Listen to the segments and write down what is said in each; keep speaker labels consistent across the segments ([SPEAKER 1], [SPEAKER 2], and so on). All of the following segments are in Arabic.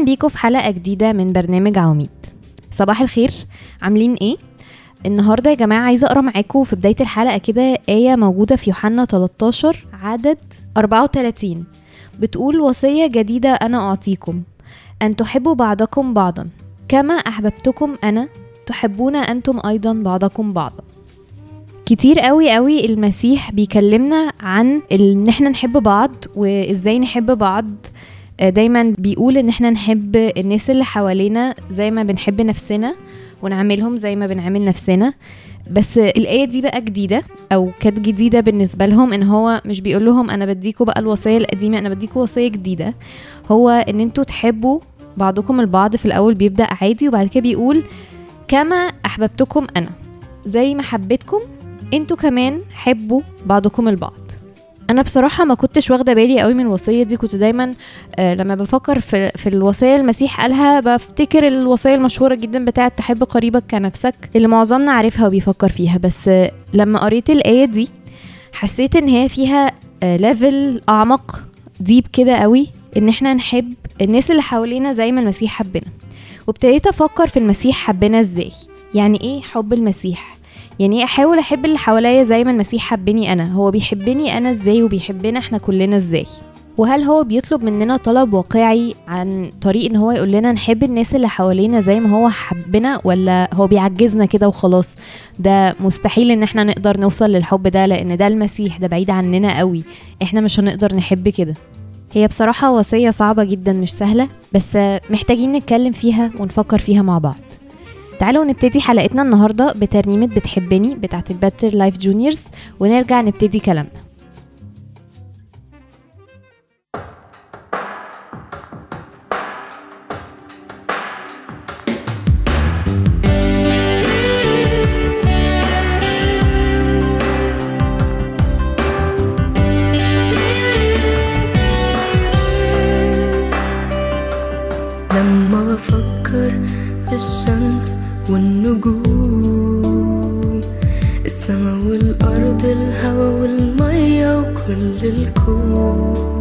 [SPEAKER 1] أهلا بيكم في حلقة جديدة من برنامج عواميد. صباح الخير. عاملين إيه؟ النهارده يا جماعة عايزة أقرأ معاكم في بداية الحلقة كده آية موجودة في يوحنا 13 عدد 34 بتقول وصية جديدة أنا أعطيكم. أن تحبوا بعضكم بعضا. كما أحببتكم أنا تحبون أنتم أيضا بعضكم بعضا. كتير قوي قوي المسيح بيكلمنا عن إن إحنا نحب بعض وإزاي نحب بعض. دايما بيقول إن إحنا نحب الناس اللي حوالينا زي ما بنحب نفسنا ونعملهم زي ما بنعمل نفسنا. بس الآية دي بقى جديدة أو كانت جديدة بالنسبة لهم إن هو مش بيقول لهم أنا بديكوا بقى الوصية القديمة أنا بديكوا وصية جديدة. هو إن أنتوا تحبوا بعضكم البعض في الأول بيبدأ عادي وبعد كده بيقول كما أحببتكم أنا. زي ما حبيتكم أنتوا كمان حبوا بعضكم البعض. أنا بصراحة ما كنتش واخدة بالي قوي من الوصية دي. كنت دايما آه لما بفكر في في الوصية المسيح قالها بفتكر الوصية المشهورة جدا بتاعة تحب قريبك كنفسك اللي معظمنا عارفها وبيفكر فيها. بس آه لما قريت الآية دي حسيت إن هي فيها آه level أعمق deep كده قوي إن إحنا نحب الناس اللي حوالينا زي ما المسيح حبنا. وابتديت أفكر في المسيح حبنا إزاي؟ يعني إيه حب المسيح؟ يعني أحاول أحب اللي حواليا زي ما المسيح حبني أنا. هو بيحبني أنا إزاي وبيحبنا إحنا كلنا إزاي؟ وهل هو بيطلب مننا طلب واقعي عن طريق إن هو يقول لنا نحب الناس اللي حوالينا زي ما هو حبنا ولا هو بيعجزنا كده وخلاص؟ ده مستحيل إن إحنا نقدر نوصل للحب ده لأن ده المسيح ده بعيد عننا قوي. إحنا مش هنقدر نحب كده. هي بصراحة وصية صعبة جدا مش سهلة بس محتاجين نتكلم فيها ونفكر فيها مع بعض. تعالوا نبتدي حلقتنا النهارده بترنيمة بتحبني بتاعت ال Better Life Juniors ونرجع نبتدي كلامنا.
[SPEAKER 2] والنجوم. السما والأرض الهوا والمية وكل الكون.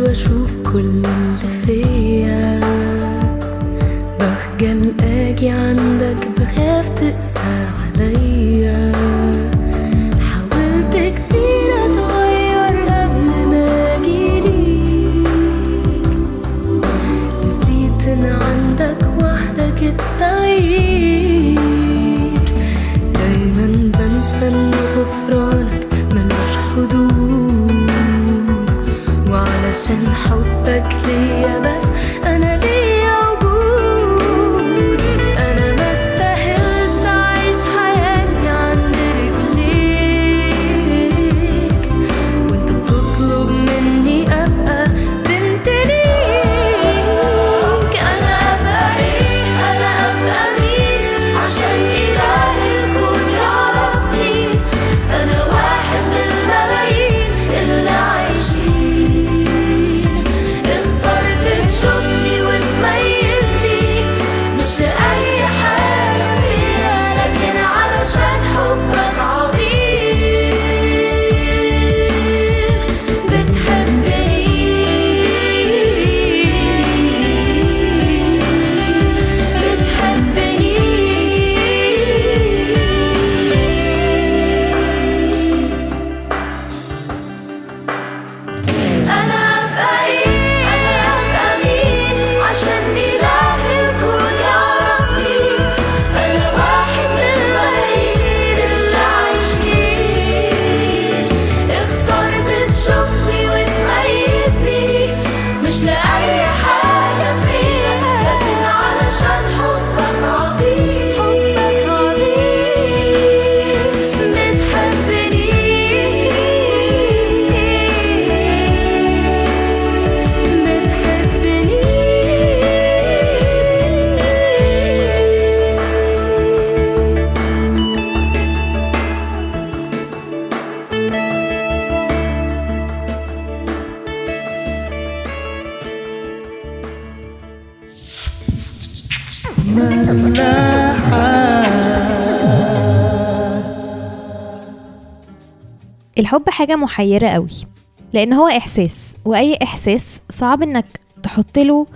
[SPEAKER 2] وأشوف كل اللي فيا بخجل أجي عندك بخاف تقسى عليا. وعلشان حبك ليا بس.
[SPEAKER 1] الحب حاجة محيرة قوي لأن هو إحساس وأي إحساس صعب إنك تحط له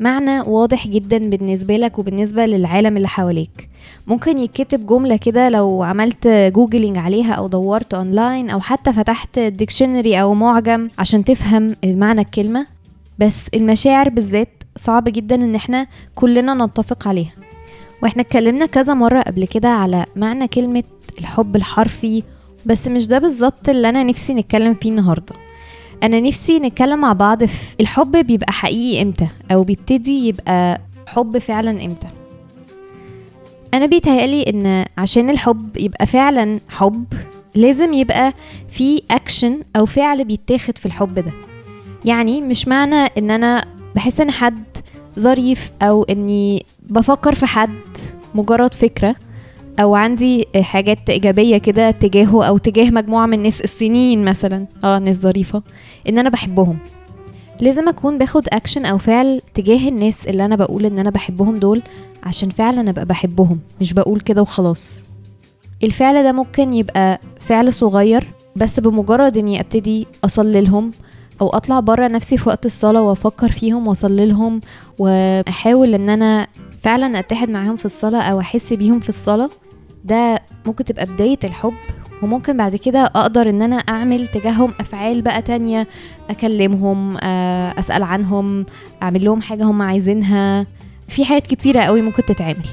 [SPEAKER 1] معنى واضح جدا بالنسبة لك وبالنسبة للعالم اللي حواليك. ممكن يتكتب جملة كده لو عملت googling عليها أو دورت أونلاين أو حتى فتحت dictionary أو معجم عشان تفهم معنى الكلمة. بس المشاعر بالذات صعب جدا إن إحنا كلنا نتفق عليها. وإحنا اتكلمنا كذا مرة قبل كده على معنى كلمة الحب الحرفي بس مش ده بالظبط اللي أنا نفسي نتكلم فيه النهارده. أنا نفسي نتكلم مع بعض في الحب بيبقى حقيقي إمتى؟ أو بيبتدي يبقى حب فعلا إمتى؟ أنا بيتهيألي إن عشان الحب يبقى فعلا حب لازم يبقى في اكشن أو فعل بيتاخد في الحب ده. يعني مش معنى إن أنا بحس إن حد ظريف أو إني بفكر في حد مجرد فكرة. أو عندي حاجات إيجابية كده تجاهه أو تجاه مجموعة من الناس السنين مثلا آه ناس ظريفة إن أنا بحبهم. لازم أكون باخد اكشن أو فعل تجاه الناس اللي أنا بقول إن أنا بحبهم دول عشان فعلا ابقى بحبهم مش بقول كده وخلاص. الفعل ده ممكن يبقى فعل صغير بس بمجرد إني أبتدي اصلي لهم أو أطلع بره نفسي في وقت الصلاة وأفكر فيهم واصلي لهم وأحاول إن أنا فعلا أتحد معاهم في الصلاة أو أحس بيهم في الصلاة. ده ممكن تبقى بداية الحب وممكن بعد كده أقدر إن أنا أعمل تجاههم أفعال بقى تانية أكلمهم آه، أسأل عنهم أعمل لهم حاجة هم عايزينها. في حاجات كتيرة قوي ممكن تتعمل.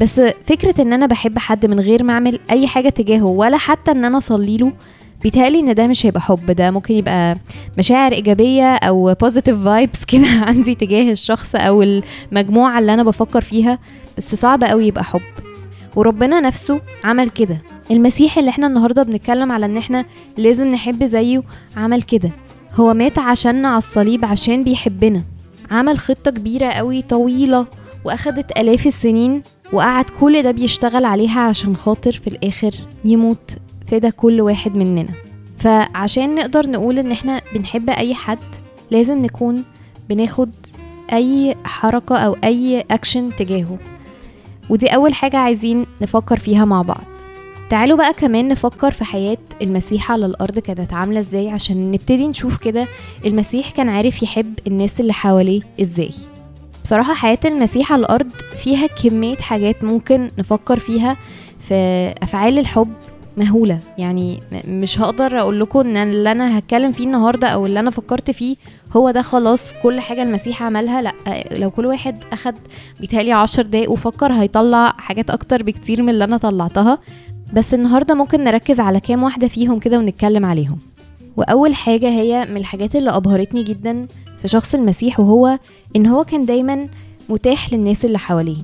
[SPEAKER 1] بس فكرة إن أنا بحب حد من غير ما أعمل أي حاجة تجاهه ولا حتى إن أنا أصلي له بيتهيألي إن ده مش هيبقى حب. ده ممكن يبقى مشاعر إيجابية أو positive vibes كده عندي تجاه الشخص أو المجموعة اللي أنا بفكر فيها. بس صعب قوي يبقى حب. وربنا نفسه عمل كده. المسيح اللي إحنا النهارده بنتكلم على إن إحنا لازم نحب زيه عمل كده. هو مات عشاننا على الصليب عشان بيحبنا. عمل خطة كبيرة قوي طويلة وأخدت آلاف السنين وقعد كل ده بيشتغل عليها عشان خاطر في الآخر يموت فدا كل واحد مننا. فعشان نقدر نقول إن إحنا بنحب أي حد لازم نكون بناخد أي حركة أو أي اكشن تجاهه. ودي أول حاجة عايزين نفكر فيها مع بعض. تعالوا بقى كمان نفكر في حياة المسيح على الأرض كانت عاملة إزاي عشان نبتدي نشوف كده المسيح كان عارف يحب الناس اللي حواليه إزاي. بصراحة حياة المسيح على الأرض فيها كمية حاجات ممكن نفكر فيها في أفعال الحب مهولة. يعني مش هقدر أقول لكم إن اللي أنا هتكلم فيه النهاردة أو اللي أنا فكرت فيه هو ده خلاص كل حاجة المسيح عملها. لأ لو كل واحد أخد بيتهيألي عشر دقايق وفكر هيطلع حاجات أكتر بكتير من اللي أنا طلعتها. بس النهاردة ممكن نركز على كام واحدة فيهم كده ونتكلم عليهم. وأول حاجة هي من الحاجات اللي أبهرتني جدا في شخص المسيح وهو إن هو كان دايما متاح للناس اللي حواليه.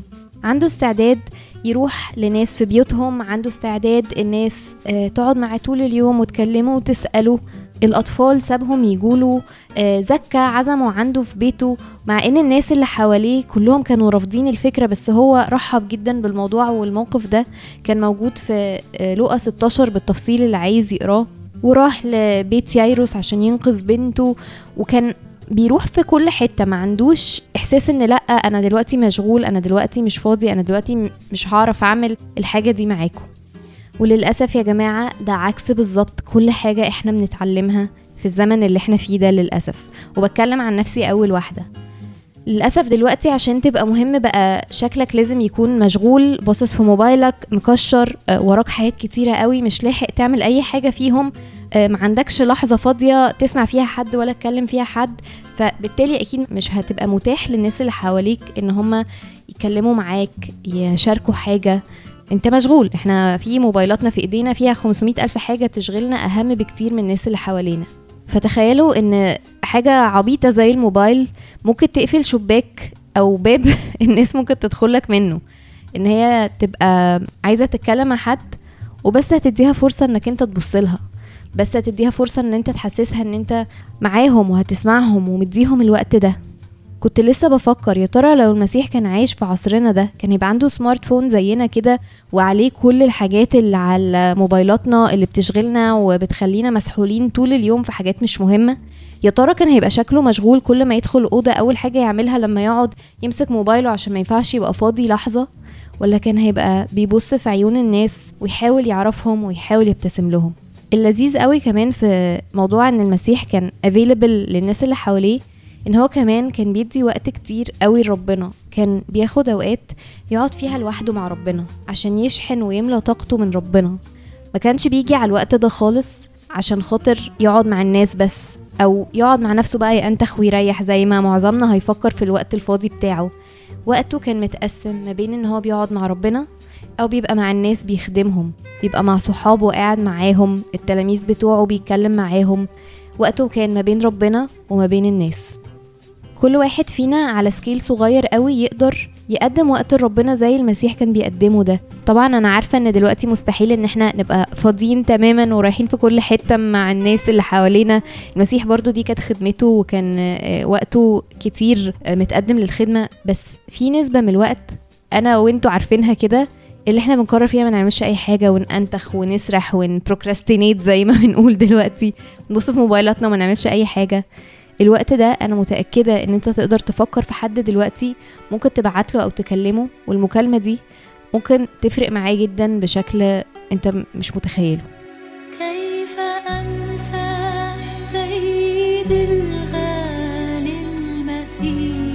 [SPEAKER 1] عنده استعداد يروح لناس في بيوتهم عنده استعداد الناس آه، تقعد معاه طول اليوم وتكلمه وتسأله. الأطفال سابهم يجولوا آه، زكى عزمه عنده في بيته مع إن الناس اللي حواليه كلهم كانوا رافضين الفكرة بس هو رحب جدا بالموضوع والموقف ده. كان موجود في آه، لقا 16 بالتفصيل اللي عايز يقراه. وراح لبيت يايروس عشان ينقذ بنته وكان بيروح في كل حتة. ما عندوش إحساس إن لأ أنا دلوقتي مشغول أنا دلوقتي مش فاضي أنا دلوقتي مش هعرف أعمل الحاجة دي معاكم. وللأسف يا جماعة ده عكس بالظبط كل حاجة إحنا بنتعلمها في الزمن اللي إحنا فيه ده للأسف. وبتكلم عن نفسي أول واحدة. للأسف دلوقتي عشان تبقى مهم بقى شكلك لازم يكون مشغول باصص في موبايلك مكشر آه، وراك حاجات كتيرة قوي مش لاحق تعمل أي حاجة فيهم ما عندكش لحظة فاضية تسمع فيها حد ولا تكلم فيها حد فبالتالي أكيد مش هتبقى متاح للناس اللي حواليك إن هم يتكلموا معاك يشاركوا حاجة. أنت مشغول. إحنا في موبايلاتنا في إيدينا فيها 500 ألف حاجة تشغلنا أهم بكتير من الناس اللي حوالينا. فتخيلوا إن حاجة عبيطة زي الموبايل ممكن تقفل شباك أو باب الناس ممكن تدخلك منه. إن هي تبقى عايزة تتكلم مع حد وبس هتديها فرصة إنك أنت تبص لها. بس هتديها فرصة إن أنت تحسسها إن أنت معاهم وهتسمعهم ومديهم الوقت ده. كنت لسه بفكر يا ترى لو المسيح كان عايش في عصرنا ده كان يبقى عنده سمارت فون زينا كده وعليه كل الحاجات اللي على موبايلاتنا اللي بتشغلنا وبتخلينا مسحولين طول اليوم في حاجات مش مهمة؟ يا ترى كان هيبقى شكله مشغول كل ما يدخل الأوضة أول حاجة يعملها لما يقعد يمسك موبايله عشان ما ينفعش يبقى فاضي لحظة؟ ولا كان هيبقى بيبص في عيون الناس ويحاول يعرفهم ويحاول يبتسم لهم؟ اللذيذ قوي كمان في موضوع إن المسيح كان available للناس اللي حواليه إن هو كمان كان بيدي وقت كتير قوي لربنا. كان بياخد أوقات يقعد فيها لوحده مع ربنا عشان يشحن ويملى طاقته من ربنا. ما كانش بيجي على الوقت ده خالص عشان خاطر يقعد مع الناس بس أو يقعد مع نفسه بقى ينتخ ويريح زي ما معظمنا هيفكر في الوقت الفاضي بتاعه. وقته كان متقسم ما بين إن هو بيقعد مع ربنا أو بيبقى مع الناس بيخدمهم بيبقى مع صحابه قاعد معاهم التلاميذ بتوعه بيتكلم معاهم. وقته كان ما بين ربنا وما بين الناس. كل واحد فينا على سكيل صغير قوي يقدر يقدم وقت لربنا زي المسيح كان بيقدمه ده. طبعا أنا عارفة إن دلوقتي مستحيل إن إحنا نبقى فاضيين تماما ورايحين في كل حتة مع الناس اللي حوالينا. المسيح برضو دي كانت خدمته وكان آه، وقته كتير آه، متقدم للخدمة. بس في نسبة من الوقت أنا وإنتوا عارفينها كده اللي إحنا بنقرر فيها ما نعملش أي حاجة وننتخ ونسرح ونبروكراستينيت زي ما بنقول دلوقتي. نبص في موبايلاتنا وما نعملش أي حاجة. الوقت ده أنا متأكدة إن أنت تقدر تفكر في حد دلوقتي ممكن تبعت له أو تكلمه والمكالمة دي ممكن تفرق معاه جدا بشكل أنت مش متخيله.
[SPEAKER 2] كيف أنسى سيد الغالي المسيح؟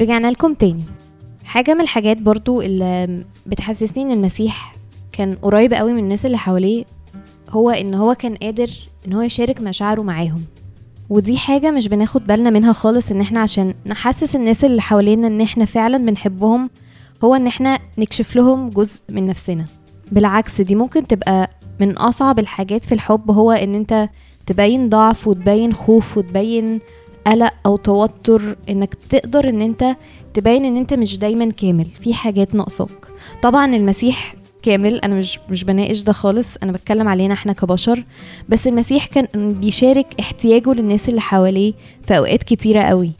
[SPEAKER 1] رجعنا لكم تاني. حاجة من الحاجات برضو اللي بتحسسني إن المسيح كان قريب قوي من الناس اللي حواليه هو إن هو كان قادر إن هو يشارك مشاعره معاهم. ودي حاجة مش بناخد بالنا منها خالص إن إحنا عشان نحسس الناس اللي حوالينا إن إحنا فعلا بنحبهم هو إن إحنا نكشف لهم جزء من نفسنا. بالعكس دي ممكن تبقى من أصعب الحاجات في الحب هو إن أنت تبين ضعف وتبين خوف وتبين قلق أو توتر إنك تقدر إن أنت تبين إن أنت مش دايما كامل في حاجات ناقصاك. طبعا المسيح كامل أنا مش مش بناقش ده خالص أنا بتكلم علينا إحنا كبشر بس المسيح كان بيشارك احتياجه للناس اللي حواليه في أوقات كتيرة قوي.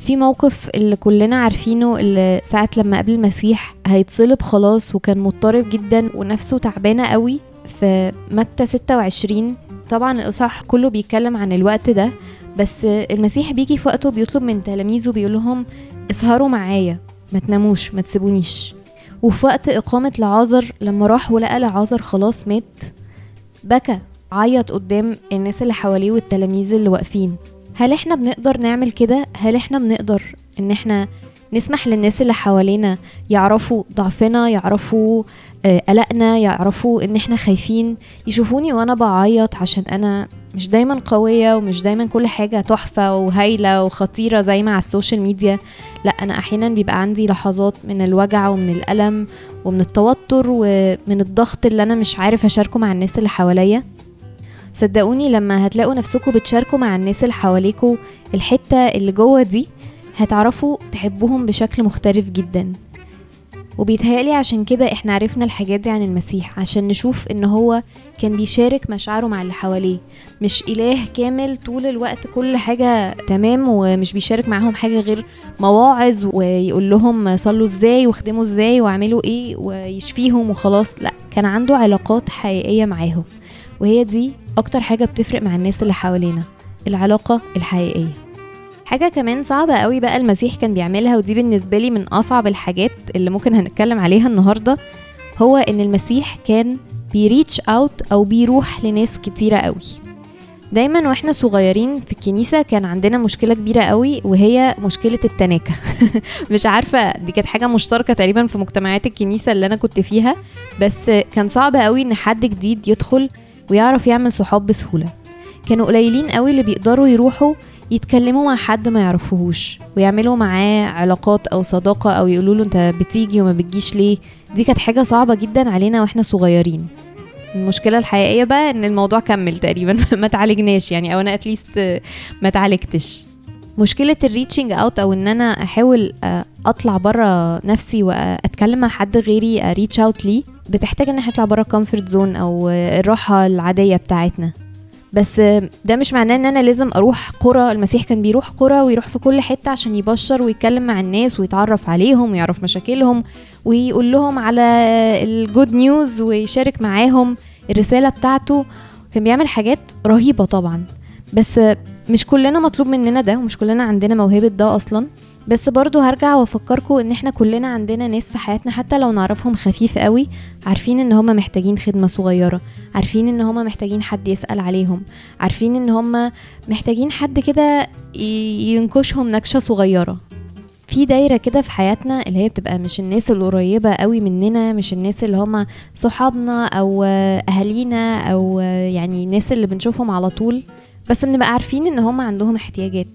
[SPEAKER 1] في موقف اللي كلنا عارفينه اللي ساعة لما قبل المسيح هيتصلب خلاص وكان مضطرب جدا ونفسه تعبانة قوي في متى 26 طبعا الإصحاح كله بيتكلم عن الوقت ده بس المسيح بيجي في وقته بيطلب من تلاميذه بيقول لهم اسهروا معايا ما تناموش ما تسيبونيش. وفي وقت إقامة لعازر لما راح ولقى لعازر خلاص مات بكى عيط قدام الناس اللي حواليه والتلاميذ اللي واقفين. هل إحنا بنقدر نعمل كده؟ هل إحنا بنقدر إن إحنا نسمح للناس اللي حوالينا يعرفوا ضعفنا يعرفوا قلقنا يعرفوا إن إحنا خايفين. يشوفوني وأنا بعيط عشان أنا مش دايما قوية ومش دايما كل حاجة تحفة وهايلة وخطيرة زي ما على ال social media. لا أنا أحيانا بيبقى عندي لحظات من الوجع ومن الألم ومن التوتر ومن الضغط اللي أنا مش عارف أشاركه مع الناس اللي حواليا. صدقوني لما هتلاقوا نفسكم بتشاركوا مع الناس اللي حواليكوا الحتة اللي جوه دي هتعرفوا تحبوهم بشكل مختلف جدا. وبيتهيألي عشان كده إحنا عرفنا الحاجات دي عن المسيح عشان نشوف ان هو كان بيشارك مشاعره مع اللي حواليه. مش إله كامل طول الوقت كل حاجة تمام ومش بيشارك معاهم حاجة غير مواعظ ويقول لهم صلوا إزاي واخدموا إزاي واعملوا إيه ويشفيهم وخلاص. لا كان عنده علاقات حقيقية معاهم. وهي دي أكتر حاجة بتفرق مع الناس اللي حوالينا العلاقة الحقيقية. حاجة كمان صعبة قوي بقى المسيح كان بيعملها ودي بالنسبة لي من أصعب الحاجات اللي ممكن هنتكلم عليها النهاردة هو إن المسيح كان بيريتش أوت أو بيروح لناس كتيرة قوي. دايما وإحنا صغيرين في الكنيسة كان عندنا مشكلة كبيرة قوي وهي مشكلة التناكة. مش عارفة دي كانت حاجة مشتركة تقريبا في مجتمعات الكنيسة اللي أنا كنت فيها بس كان صعب قوي إن حد جديد يدخل ويعرف يعمل صحاب بسهولة. كانوا قليلين قوي اللي بيقدروا يروحوا يتكلموا مع حد ما يعرفوهوش ويعملوا معاه علاقات أو صداقة أو يقولوا له أنت بتيجي وما بتجيش ليه؟ دي كانت حاجة صعبة جدا علينا وإحنا صغيرين. المشكلة الحقيقية بقى إن الموضوع كمل تقريبا ما تعالجناش يعني أو أنا at least ما تعالجتش مشكلة ال reaching out أو إن أنا أحاول آه، أطلع بره نفسي وأتكلم مع حد غيري reach out ليه بتحتاج إن إحنا نطلع بره ال comfort zone أو آه، الراحة العادية بتاعتنا. بس ده مش معناه إن أنا لازم أروح قرى المسيح كان بيروح قرى ويروح في كل حتة عشان يبشر ويتكلم مع الناس ويتعرف عليهم ويعرف مشاكلهم ويقول لهم على ال good news ويشارك معاهم الرسالة بتاعته. كان بيعمل حاجات رهيبة طبعا. بس مش كلنا مطلوب مننا ده ومش كلنا عندنا موهبة ده أصلا. بس برضو هرجع وافكركم ان إحنا كلنا عندنا ناس في حياتنا حتى لو نعرفهم خفيف قوي عارفين ان هما محتاجين خدمة صغيرة عارفين ان هما محتاجين حد يسأل عليهم عارفين ان هما محتاجين حد كده ينكشهم نكشة صغيرة. في دايرة كده في حياتنا اللي هي بتبقى مش الناس القريبة قوي مننا مش الناس اللي هما صحابنا أو أهالينا أو آه، يعني الناس اللي بنشوفهم على طول بس بنبقى عارفين إن هما عندهم احتياجات.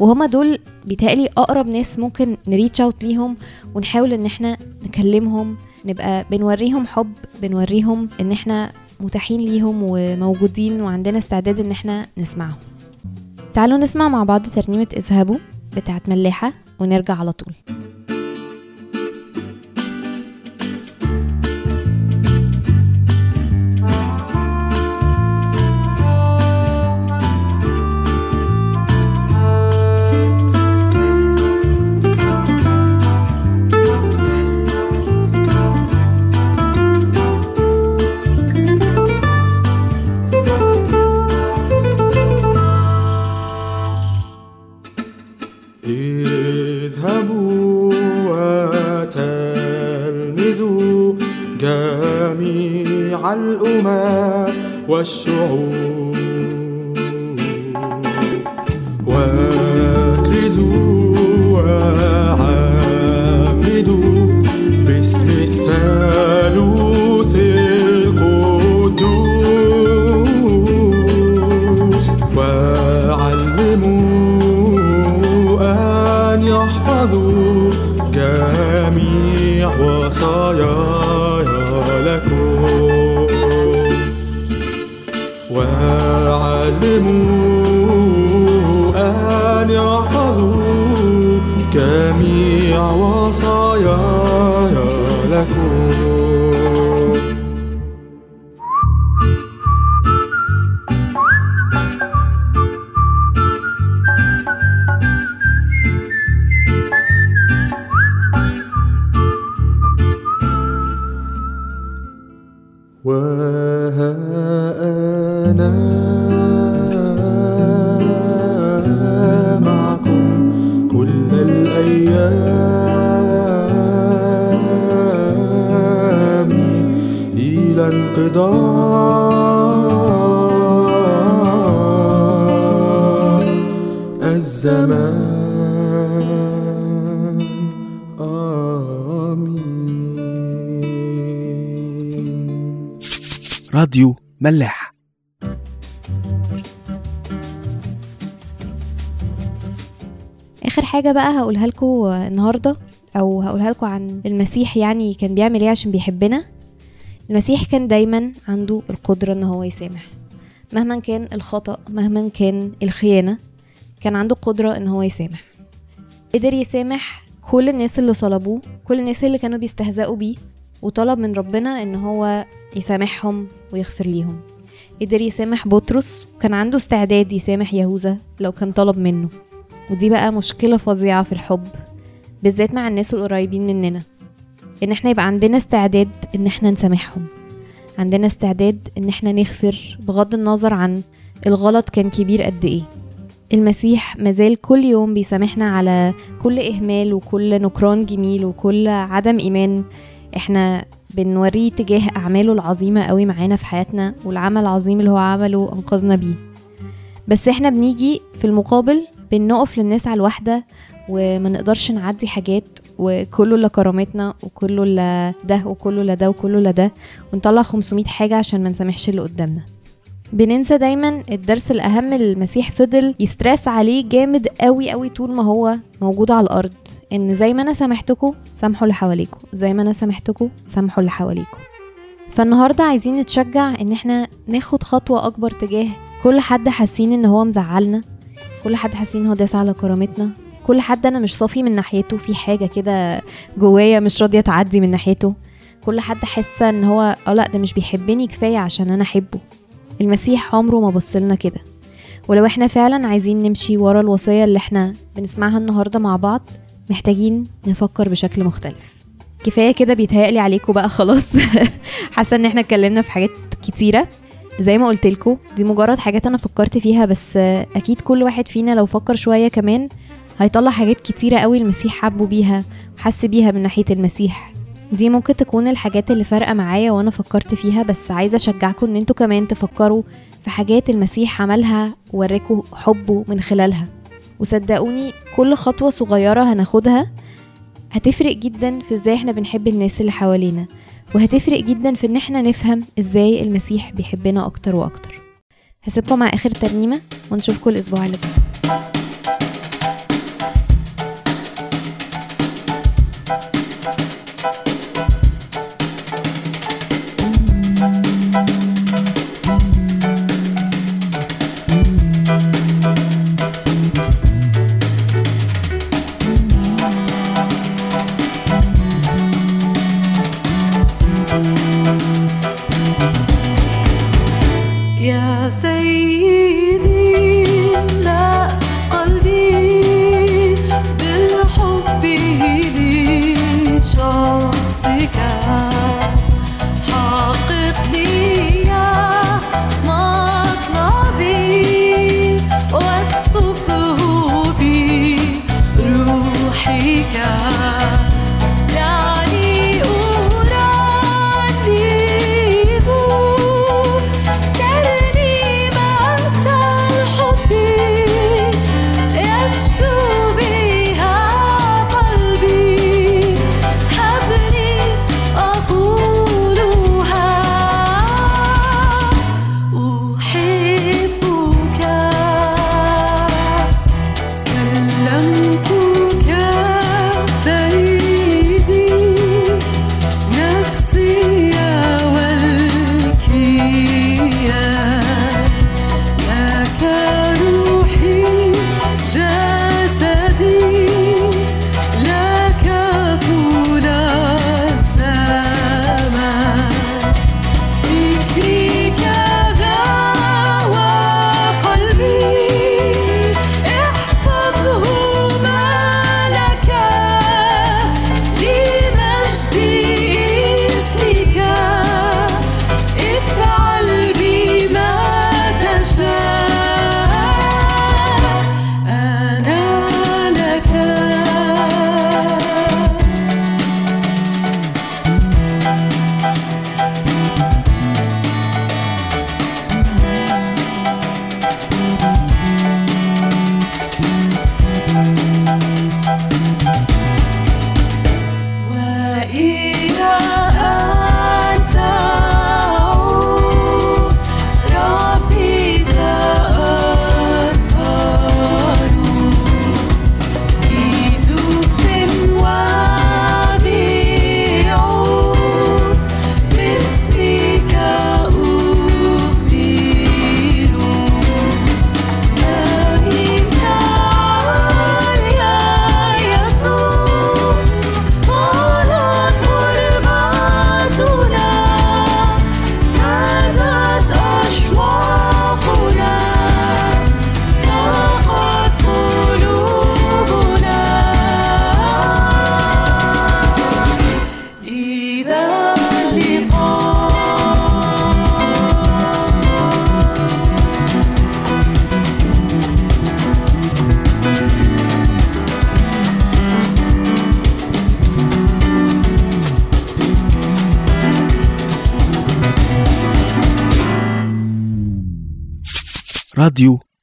[SPEAKER 1] وهما دول بيتهيألي أقرب ناس ممكن نريتش أوت ليهم ونحاول إن إحنا نكلمهم نبقى بنوريهم حب بنوريهم إن إحنا متاحين ليهم وموجودين وعندنا استعداد إن إحنا نسمعهم. تعالوا نسمع مع بعض ترنيمة إذهبوا بتاعت ملاحة ونرجع على طول.
[SPEAKER 3] So. الزمان. آمين.
[SPEAKER 4] راديو ملاح.
[SPEAKER 1] آخر حاجة بقى هقولها لكم النهارده أو هقولها لكم عن المسيح يعني كان بيعمل إيه عشان بيحبنا. المسيح كان دايما عنده القدرة إن هو يسامح. مهما كان الخطأ مهما كان الخيانة. كان عنده قدرة إن هو يسامح. قدر يسامح كل الناس اللي صلبوه كل الناس اللي كانوا بيستهزئوا بيه وطلب من ربنا إن هو يسامحهم ويغفر ليهم. قدر يسامح بطرس وكان عنده استعداد يسامح يهوذا لو كان طلب منه. ودي بقى مشكلة فظيعة في الحب بالذات مع الناس القريبين مننا إن إحنا يبقى عندنا استعداد إن إحنا نسامحهم. عندنا استعداد إن إحنا نغفر بغض النظر عن الغلط كان كبير قد إيه. المسيح مازال كل يوم بيسامحنا على كل إهمال وكل نكران جميل وكل عدم إيمان. إحنا بنوريه تجاه أعماله العظيمة قوي معانا في حياتنا والعمل العظيم اللي هو عمله أنقذنا بيه. بس إحنا بنيجي في المقابل بنقف للناس على الواحده وما نقدرش نعدي حاجات وكله لكرامتنا وكله لا ده وكله لا ده وكله لا ده ونطلع 500 حاجة عشان ما نسامحش اللي قدامنا. بننسى دايما الدرس الأهم اللي المسيح فضل يسترس عليه جامد قوي قوي طول ما هو موجود على الأرض. إن زي ما أنا سامحتكم سامحوا اللي حواليكم زي ما أنا سامحتكم سامحوا اللي حواليكم فالنهاردة عايزين نتشجع إن إحنا ناخد خطوة أكبر تجاه كل حد حاسين إن هو مزعلنا كل حد حاسين إن هو داس على كرامتنا كل حد أنا مش صافي من ناحيته في حاجة كده جوايا مش راضية تعدي من ناحيته. كل حد حاسة إن هو آه لأ ده مش بيحبني كفاية عشان أنا أحبه. المسيح عمره ما بصلنا كده. ولو إحنا فعلا عايزين نمشي ورا الوصيه اللي إحنا بنسمعها النهارده مع بعض محتاجين نفكر بشكل مختلف. كفاية كده بيتهيألي عليكم بقى خلاص. حاسة إن إحنا اتكلمنا في حاجات كتيرة. زي ما قلت دي مجرد حاجات أنا فكرت فيها بس أكيد كل واحد فينا لو فكر شوية كمان هيطلع حاجات كتيرة قوي المسيح حبه بيها وحس بيها من ناحية المسيح. دي ممكن تكون الحاجات اللي فارقة معايا وأنا فكرت فيها بس عايزة أشجعكم إن أنتوا كمان تفكروا في حاجات المسيح عملها ووريكوا حبه من خلالها. وصدقوني كل خطوة صغيرة هناخدها هتفرق جدا في إزاي إحنا بنحب الناس اللي حوالينا وهتفرق جدا في إن إحنا نفهم إزاي المسيح بيحبنا أكتر وأكتر. هسيبكم مع آخر ترنيمة ونشوفكم الأسبوع اللي جاي.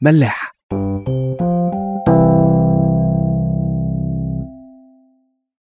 [SPEAKER 4] ملاح